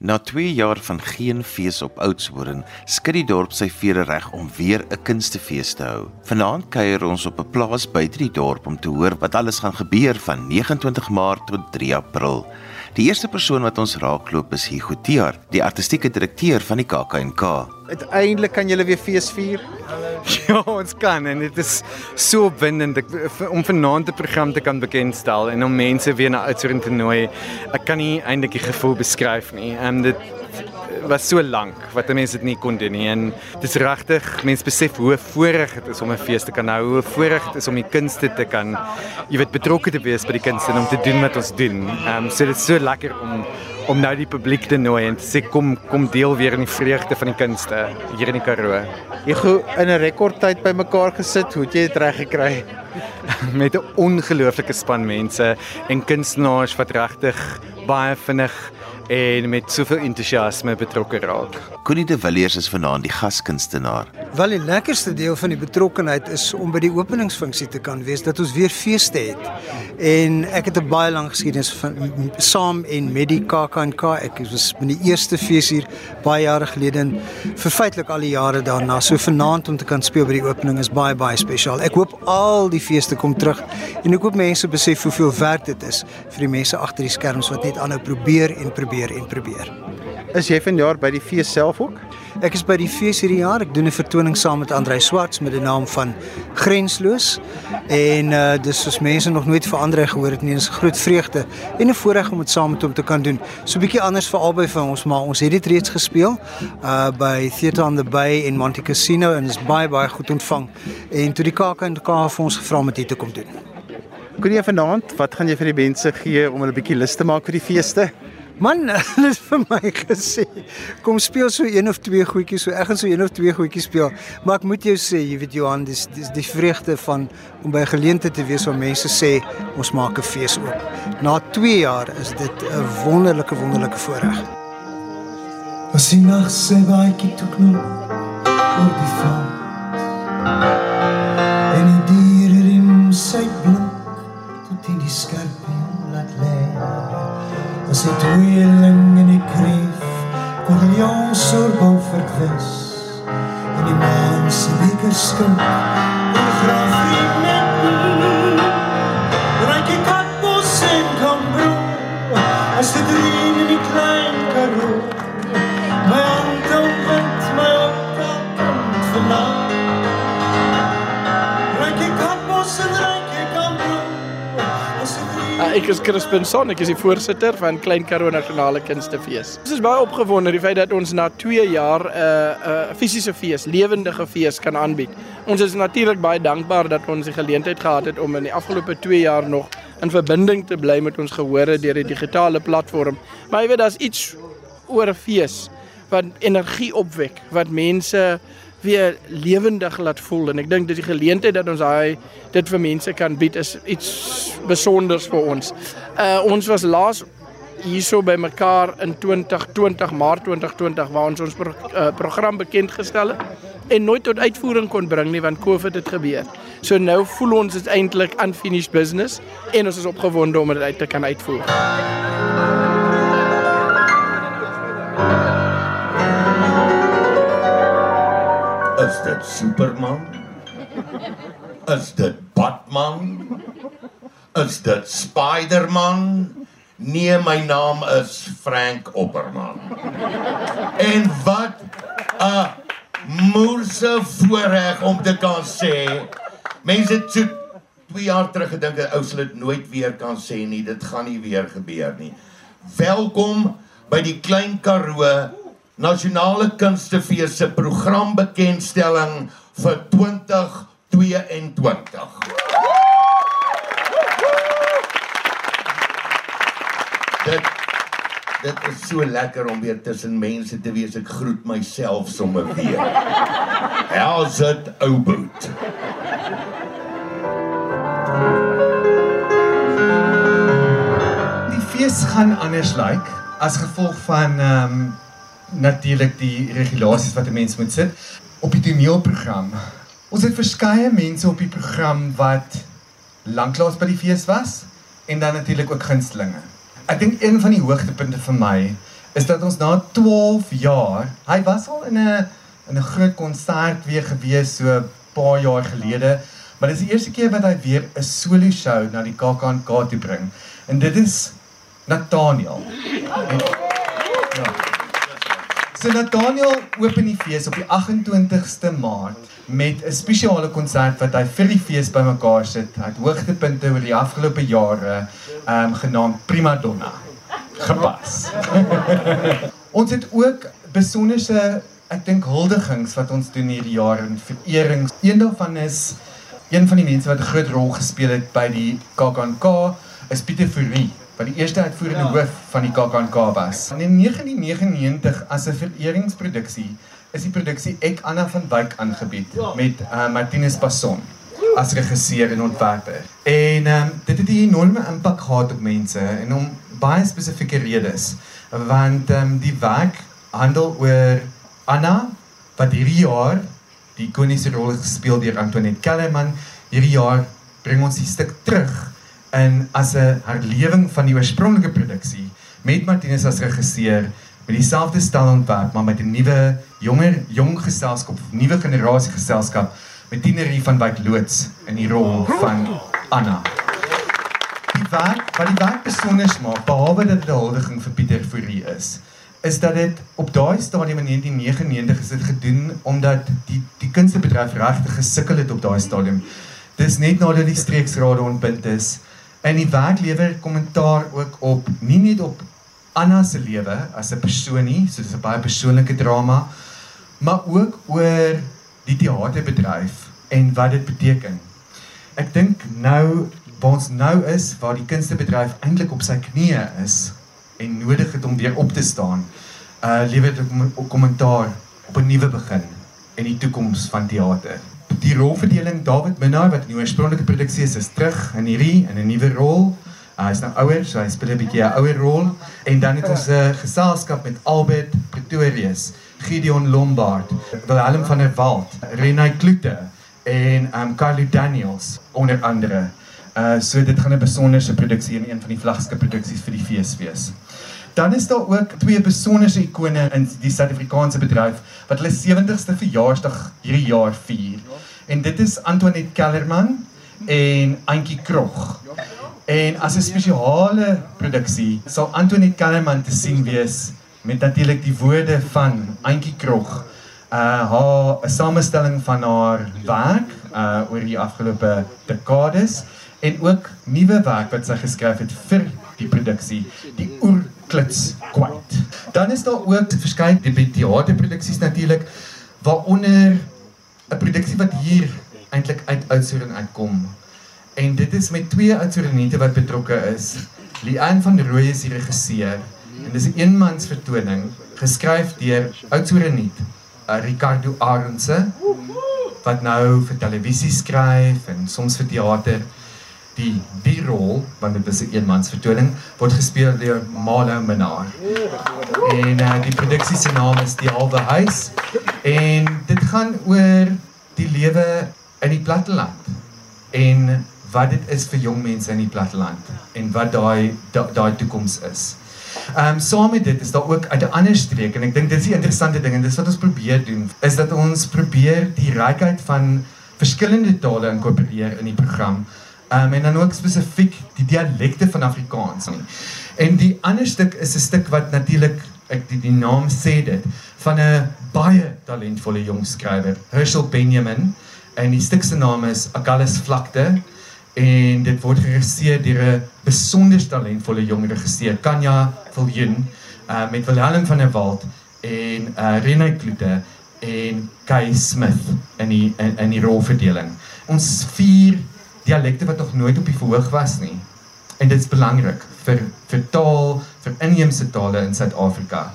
Na 2 jaar van geen fees op Oudtshoorn, skud die dorp sy vere reg om weer 'n kunstefees te hou. Vanaand kuier ons op 'n plaas buite die dorp om te hoor wat alles gaan gebeur van 29 Maart tot 3 April. Die eerste persoon wat ons raakloop is Hugo Tiar, die artistieke direkteur van die KAK&K. Uiteindelik kan julle weer fees vier. Ja, ons kan en dit is so opwindend ek, om vanaand 'n program te kan bekendstel en om mense weer na Oudtshoorn te nooi. Ek kan nie eintlik die gevoel beskryf nie. Ehm um, dit was so lank wat mense dit nie kon doen nie en dis regtig mense besef hoe voorreg dit is om 'n fees te kan hou, hoe voorreg dit is om die kunste te kan jy weet betrokke te wees by die kunste en om te doen wat ons doen. Ehm um, so dit is so lekker om om nou die publiek te nooi en te sê kom kom deel weer in die vreugde van die kunste hier in die Karoo. Jy gou in 'n rekordtyd bymekaar gesit, hoe het jy dit reg gekry? Met 'n ongelooflike span mense en kunstenaars wat regtig baie vinnig en met soveel entoesiasme betrokke raak. Connie de Villiers is vanaand die gaskunstenaar. Wel die lekkerste deel van die betrokkenheid is om by die openingsfunksie te kan wees dat ons weer feeste het. En ek het 'n baie lang geskiedenis van saam en met die KAK&K. Ek was by die eerste fees hier baie jare gelede en vir feitelik al die jare daarna. So vanaand om te kan speel by die opening is baie baie spesiaal. Ek hoop al die feeste kom terug en ek hoop mense besef hoeveel werk dit is vir die mense agter die skerms wat net aanhou probeer en probeer en probeer. Is jy vanjaar by die fees self ook? Ek is by die fees hierdie jaar. Ek doen 'n vertoning saam met Andrei Swarts met die naam van Grensloos. En uh dis soos mense nog nooit vir Andrei gehoor het nie. Dit is 'n groot vreugde en 'n voorreg om dit saam met hom te kan doen. So 'n bietjie anders vir albei van ons, maar ons het dit reeds gespeel uh by Theatre on the Bay in Monte Cassino en is baie baie goed ontvang. En toe die KAK&K vir ons gevra om dit te kom doen. Kon jy vanaand, wat gaan jy vir die mense gee om hulle bietjie lus te maak vir die feeste? Man, hulle het vir my gesê, kom speel so een of twee goedjies, so ek gaan so een of twee goedjies speel. Maar ek moet jou sê, jy weet Johan, dis dis die vreugde van om by 'n geleentheid te wees waar mense sê ons maak 'n fees oop. Na 2 jaar is dit 'n wonderlike wonderlike voorreg. As die nag se baie toe knop oor die val. Dit tweeling in die kreef kon jou sorbo verwis. En die maan se beker skink is Crispin Son, ek is die voorsitter van Klein Karoo Nasionale Kunstefees. Ons is baie opgewonde die feit dat ons na 2 jaar 'n uh, 'n uh, fisiese fees, lewendige fees kan aanbied. Ons is natuurlik baie dankbaar dat ons die geleentheid gehad het om in die afgelope 2 jaar nog in verbinding te bly met ons gehore deur die digitale platform. Maar jy weet daar's iets oor 'n fees wat energie opwek, wat mense weer lewendig laat voel en ek dink dis die geleentheid dat ons daai dit vir mense kan bied is iets besonders vir ons. Uh ons was laas hierso by mekaar in 2020 Maart 2020 waar ons ons pro, uh, program bekend gestel het en nooit tot uitvoering kon bring nie want COVID het gebeur. So nou voel ons dit eintlik unfinished business en ons is opgewonde om dit uit te kan uitvoer. Is dit Superman? Is dit Batman? Is dit Spider-Man? Nee, my naam is Frank Opperman. En wat 'n moerse voorreg om te kan sê. Mense het so 2 jaar terug gedink 'n ou sal dit nooit weer kan sê nie. Dit gaan nie weer gebeur nie. Welkom by die Klein Karoo Nasionale Kunstefees se programbekendstelling vir 2022. Dit dit is so lekker om weer tussen mense te wees. Ek groet myself sommer weer. How's it, ou boet? Die fees gaan anders lyk like, as gevolg van ehm um, natuurlik die regulasies wat 'n mens moet sit op die toneelprogram. Ons het verskeie mense op die program wat lanklaas by die fees was en dan natuurlik ook gunstelinge. Ek dink een van die hoogtepunte vir my is dat ons na 12 jaar, hy was al in 'n in 'n groot konsert weer gewees so 'n paar jaar gelede, maar dis die eerste keer wat hy weer 'n solo show na die KAKNK toe bring. En dit is Nathaniel. En, ja. So Nathaniel open die fees op die 28ste Maart met 'n spesiale konsert wat hy vir die fees bymekaar sit. Hy het hoogtepunte oor die afgelope jare ehm um, genaamd Prima Donna. Gepas. ons het ook besonderse ek dink huldigings wat ons doen hierdie jaar en vererings. Een daarvan is een van die mense wat 'n groot rol gespeel het by die KAKNK is Pieter Fourie wat die eerste uitvoerende ja. hoof van die KAKNK was. In 1999 as 'n vereringsproduksie is die produksie Ek Anna van Wyk aangebied ja. met uh, Martinus Passon as regisseur en ontwerper. En um, dit het 'n enorme impak gehad op mense en om baie spesifieke redes want um, die werk handel oor Anna wat hierdie jaar die ikoniese rol gespeel deur Antoinette Kellerman hierdie jaar bring ons die stuk terug in as 'n herlewing van die oorspronklike produksie met Martinus as regisseur met dieselfde styl ontwerp maar met 'n nuwe jonger jong geselskap nuwe generasie geselskap met Tinerie van Wyk loods in die rol van Anna. Die werk wat die werk besonder maak behalwe dat dit 'n huldiging vir Pieter Fourie is is dat dit op daai stadium in 1999 is dit gedoen omdat die die kunstebedryf regtig gesukkel het op daai stadium. Dis net nadat die streeksrade ontbind is En die werk lewer kommentaar ook op nie net op Anna se lewe as 'n persoon nie, so dis 'n baie persoonlike drama, maar ook oor die teaterbedryf en wat dit beteken. Ek dink nou waar ons nou is waar die kunstebedryf eintlik op sy knieë is en nodig het om weer op te staan, uh lewer dit 'n kommentaar op 'n nuwe begin en die toekoms van teater die rolverdeling David Minnar wat in die oorspronklike produksie is, is terug in hierdie in 'n nuwe rol. Uh, hy is nou ouer, so hy speel 'n bietjie 'n ouer rol en dan het ons 'n uh, geselskap met Albert Pretorius, Gideon Lombard, Willem van der Walt, Renai Klute en um Carly Daniels onder andere. Uh so dit gaan 'n besonderse produksie en een van die vlaggeskip produksies vir die fees wees. Dan is daar ook twee besonderse ikone in die Suid-Afrikaanse bedryf wat hulle 70ste verjaarsdag hierdie jaar vier. En dit is Antoinette Kellerman en Antjie Krog. En as 'n spesiale produksie sal Antoinette Kellerman te sien wees met natuurlik die woorde van Antjie Krog. Uh haar 'n samestelling van haar werk uh oor die afgelope dekades en ook nuwe werk wat sy geskryf het vir die produksie, die oer klits kwyt. Dan is daar ook verskeie teaterproduksies natuurlik waaronder 'n produksie wat hier eintlik uit Oudtshoorn uitkom. En dit is met twee Oudtshoornite wat betrokke is. Lian van Rooi is die regisseur en dis 'n eenmans vertoning geskryf deur Oudtshoornit, uh, Ricardo Arendse wat nou vir televisie skryf en soms vir teater die die rol want dit is 'n eenmans vertoning word gespeel deur Malo Menar. En uh, die produksie se naam is Die Halwe Huis en dit gaan oor die lewe in die platteland en wat dit is vir jong mense in die platteland en wat daai daai toekoms is. Ehm um, saam met dit is daar ook uit 'n ander streek en ek dink dit is die interessante ding en dis wat ons probeer doen is dat ons probeer die rykheid van verskillende tale inkorporeer in die program. Um, en dan ook spesifiek die dialekte van Afrikaans nie. En die ander stuk is 'n stuk wat natuurlik ek die, die naam sê dit van 'n baie talentvolle jong skrywer, Herschel Benjamin. En die stuk se naam is Agulhas Vlakte en dit word geregisseer deur 'n besonder talentvolle jong regisseur, Kanya Viljoen, uh, met Willem van der Walt en uh, Renée Klute en Kai Smith in die in, in die rolverdeling. Ons vier dialekte wat nog nooit op die verhoog was nie. En dit is belangrik vir vir taal, vir inheemse tale in Suid-Afrika.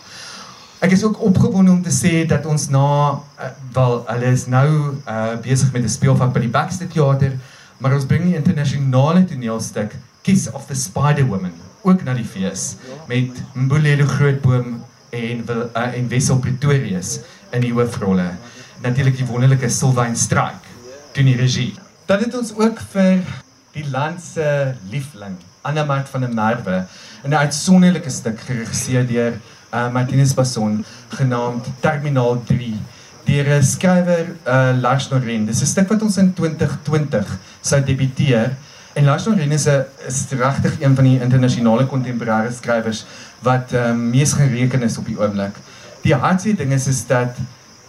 Ek is ook opgewonde om te sê dat ons na uh, wel hulle is nou uh, besig met 'n speelvak by die Baxter Theater, maar ons bring die internasionale toneelstuk Kiss of the Spider Woman ook na die fees met Mbulelo Grootboom en uh, en Wessel Pretorius in die hoofrolle. Natuurlik die wonderlike Sylvain Strike doen die regie. Dan het ons ook vir die land se liefling, Anna Mart van der Merwe, 'n uitsonderlike stuk geregisseer deur uh, Martinez Bason genaamd Terminaal 3 deur 'n skrywer uh, Lars Noren. Dis 'n stuk wat ons in 2020 sou debuteer. En Lars Noren is 'n regtig een van die internasionale kontemporêre skrywers wat um, mees gereken is op die oomblik. Die hartseer ding is is dat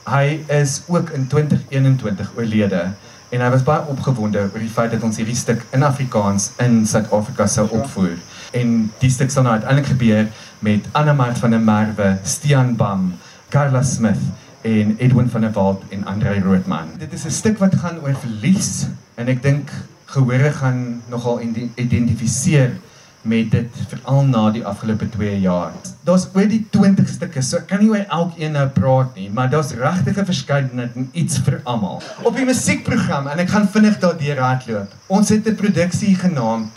hy is ook in 2021 oorlede en hy was baie opgewonde oor die feit dat ons hierdie stuk in Afrikaans in Suid-Afrika sou opvoer. En die stuk sal nou uiteindelik gebeur met Anna Mart van der Merwe, Stian Bam, Carla Smith en Edwin van der Walt en Andre Roodman. Dit is 'n stuk wat gaan oor verlies en ek dink gehore gaan nogal identifiseer met dit veral na die afgelope 2 jaar. Daar's oor die 20 stukke, so ek kan nie oor elkeen nou praat nie, maar daar's regtig 'n verskeidenheid en iets vir almal. Op die musiekprogram en ek gaan vinnig daardeur hardloop. Ons het 'n produksie genaamd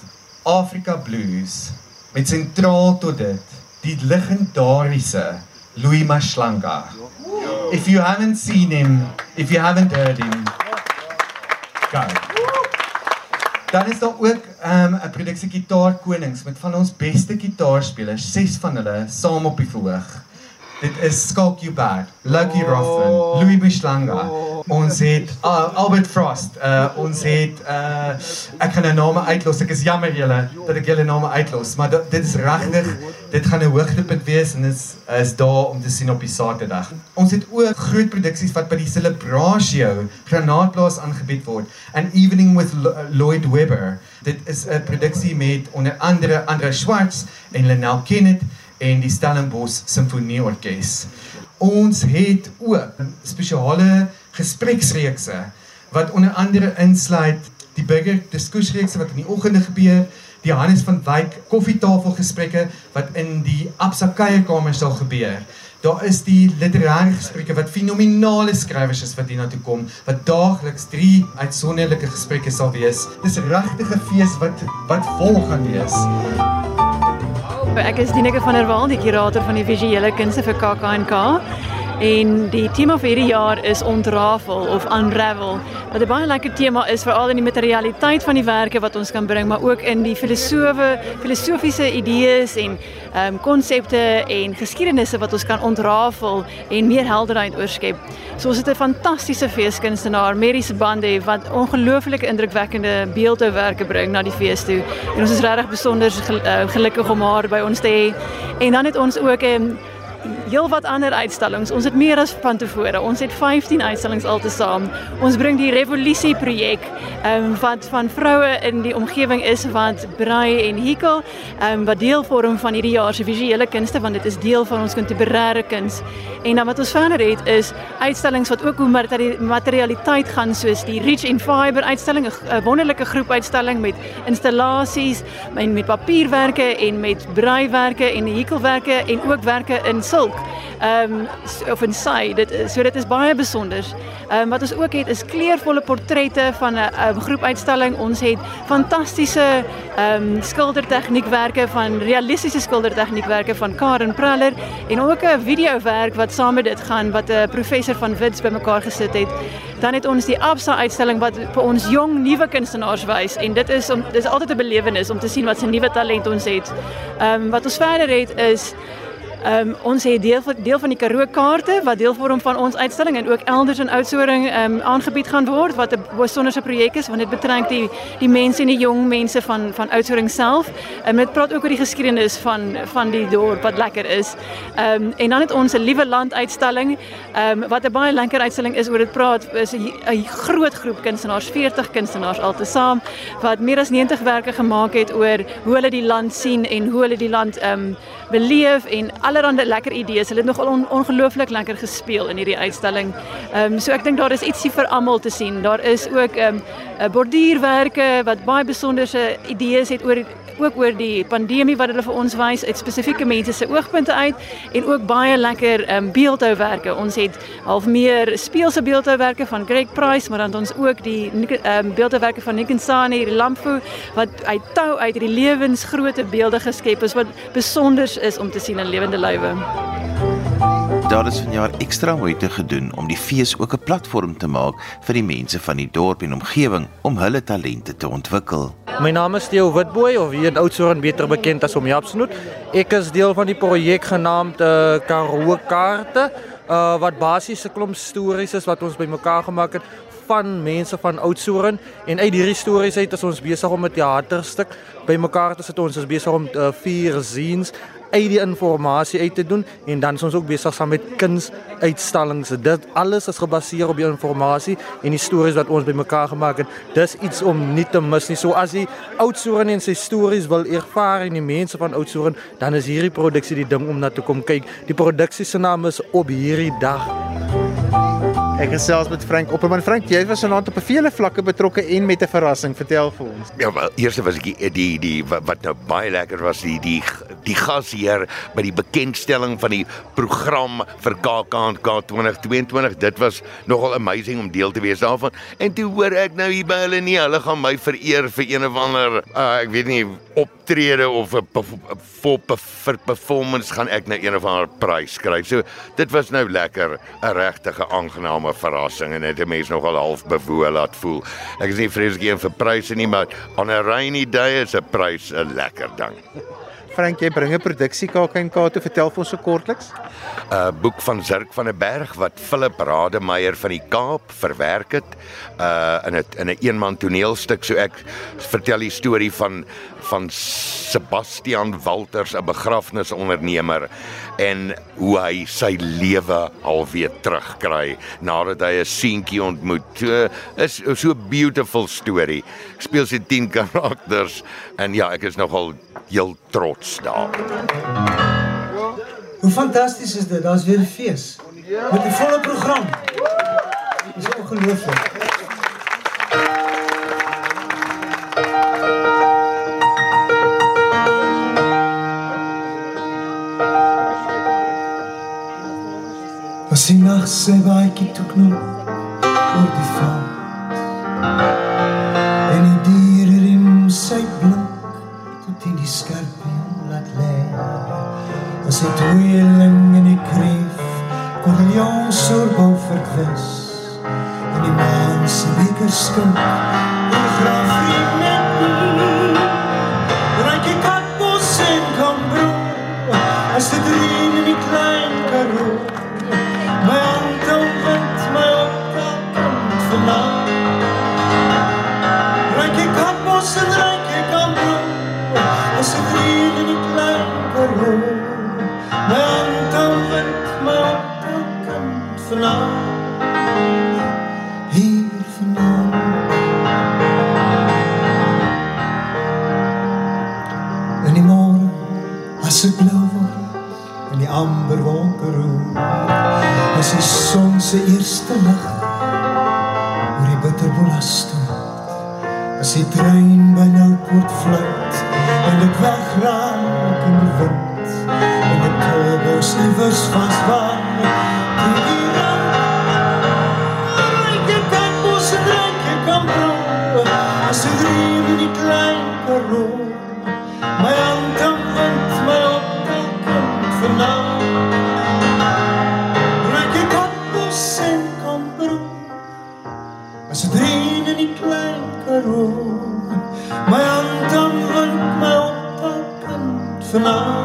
Africa Blues met sentraal tot dit die legendariese Louis Mashlanga. If you haven't seen him, if you haven't heard him, go. Dan is daar ook ehm, 'n um, produksie Gitaar Konings met van ons beste gitaarspelers, ses van hulle saam op die verhoog. Dit is Skulk You Bad, Lucky Rothman, Louis Mishlanga. Ons het uh, Albert Frost. Uh, ons het uh, ek gaan nou name uitlos. Ek is jammer julle dat ek julle name uitlos, maar dit is regtig dit gaan 'n hoogtepunt wees en dit is, is daar om te sien op die Saterdag. Ons het ook groot produksies wat by die Celebratio Granaatplaas aangebied word. An Evening with Lloyd Webber. Dit is 'n produksie met onder andere Andre Schwartz en Lenel Kenneth en die Stellenbosch Simfonieorkes. Ons het ook spesiale gespreksreekse wat onder andere insluit die burger diskussiesreekse wat in die oggende gebeur, die Hannes van Wyk koffietafelgesprekke wat in die Absa kuierkamer sal gebeur. Daar is die literêre gesprekke wat fenominale skrywers is wat hiernatoe kom wat daagliks 3 uitsonderlike gesprekke sal wees. Dis 'n fees wat wat vol gaan wees. Ek is Dineke van der Walt, die kurator van die visuele kunste vir KAKNK. En die tema vir hierdie jaar is ontrafel of unravel. Wat 'n baie tema is veral in die materialiteit van die werke wat ons kan bring, maar ook in die filosofe, filosofiese idees en ehm um, konsepte en wat ons kan ontrafel en meer helderheid oorskep. So ons het 'n fantastiese feeskunstenaar, Meris Bande wat ongelooflike indrukwekkende beeldhouwerke bring na die fees toe. En ons is regtig besonder eh, gelukkig om haar by ons te hê. En dan het ons ook ehm, heel wat ander uitstallings. Ons het meer as van tevore. Ons het 15 uitstallings altesaam. Ons bring die revolusie projek ehm wat van vroue in die omgewing is wat brei en hikel, ehm wat deel vorm van hierdie jaar visuele kunste want dit is deel van ons kontemporêre kuns. En dan wat ons verder het is uitstallings wat ook oor materialiteit gaan soos die Rich in Fiber uitstalling, 'n wonderlike groep uitstalling met installasies, met, met papierwerke en met breiwerke en hikelwerke en ook werke in ehm um, of in sy dit so dit is baie. Ehm wat ons ook het is kleurvolle portrette van 'n groep uitstalling. Ons het fantastiese ehm um, skildertegniekwerke van realistiese skildertegniekwerke van Karen Praller en ook 'n videowerk wat saam met dit gaan wat 'n professor van Wits bymekaar gesit het. Dan het ons die Absa uitstalling wat vir ons jong nuwe kunstenaars wys en dit is om dis belewenis om te sien wat se nuwe talent ons het. Ehm wat ons verder het is Ehm um, ons het deel deel van die Karoo kaarte wat deel vorm van ons uitstalling en ook elders in Oudtshoorn ehm aangebied gaan word wat 'n besonderse projek is want dit betrek die die mense en die jong mense van van Oudtshoorn self. En um, dit praat ook oor die geskiedenis van van die dorp wat lekker is. Ehm en dan het ons 'n liewe land uitstalling um, wat 'n baie lekker uitstalling is oor dit praat is 'n groot groep kunstenaars, 40 kunstenaars altesaam wat meer as 90 werke gemaak het oor hoe hulle die land sien en hoe hulle die land beleef en allerlei lekker idees. Hulle het nogal on, lekker gespeel in hierdie uitstalling. Ehm um, so ek dink daar is ietsie vir almal te sien. Daar is ook ehm um, borduurwerke wat baie besonderse idees het oor ook oor die pandemie wat hulle vir ons wys uit spesifieke mense se oogpunte uit en ook baie lekker ehm um, beeldhouwerke. Ons het half meer speelse beeldhouwerke van Greg Price, maar dan ons ook die ehm um, beeldhouwerke van Nick Nsani, die Lamfu wat uit tou uit hierdie lewensgrootte beelde geskep is wat besonder is om te sien in lewende lywe. Daar is vanjaar ekstra moeite gedoen om die fees ook 'n platform te maak vir die mense van die dorp en omgewing om hulle talente te ontwikkel. My naam is Theo Witboy of hier in Oudtshoorn beter bekend as om Japsnoet Ek is deel van die projek genaamd uh, Karoo Kaarte uh, wat basies 'n klomp stories is wat ons bymekaar gemaak het van mense van Oudtshoorn en uit hierdie stories uit is ons besig om 'n teaterstuk bymekaar te sit. Ons is besig om uh, vier scenes uit die inligting uit te doen en dan is ons ook besig saam met kunsuitstallings. Dit alles is gebaseer op die inligting en die stories wat ons bymekaar gemaak het. Dis iets om nie te mis nie. So as jy Oudtshoorn en sy stories wil ervaar en die mense van Oudtshoorn, dan is hierdie produksie die ding om na te kom kyk. Die produksie se naam is Op hierdie dag. Ek gesels met Frank Opperman. Frank, jy was vanaand op 'n vele vlakke betrokke en met 'n verrassing. Vertel vir ons. Ja, wel, eers was ek die die, die wat, wat nou baie lekker was die die die gasheer by die bekendstelling van die program vir KAKNK 2022. Dit was nogal amazing om deel te wees daarvan. En toe hoor ek nou hier by hulle nie, hulle gaan my vereer vir een of ander uh, ek weet nie optrede of 'n vir performance gaan ek nou een of ander prys skryf. So dit was nou lekker, 'n regtige aangename verrassing en dit het mense nogal half bewoel laat voel. Ek is nie vreeslik een vir pryse nie, maar on a rainy day is 'n prys 'n lekker ding. Frank, jy bring 'n produksie KAK&K toe. Vertel vir ons so kortliks. 'n uh, Boek van Zirk van der Berg wat Philip Rademeier van die Kaap verwerk het uh in 'n in 'n eenman toneelstuk. So ek vertel die storie van van Sebastian Walters, 'n begrafnisondernemer en hoe hy sy lewe alweer terugkry nadat hy 'n seentjie ontmoet. So is so beautiful story. Ek speel sy 10 karakters en ja, ek is nogal heel trots daar. Hoe fantasties is dit? Daar's weer 'n fees. Met 'n volle program. Dis ongelooflik. Laat lê As die tweeling en die kreef Corleon sorbou verkwis En die maan se beker skink die graaf vriend met nie vanaf Hier vanaf In die morgen as ek blauw word in die amber wolke roer as die son se eerste lig oor die bitterbolas stoot. As die trein дивні край дорог, mijn конвент, ik конферна. Rijke kappers en kamperoen, maar ze dringen die klein karoon. Mijn hand aan mijn hand, mijn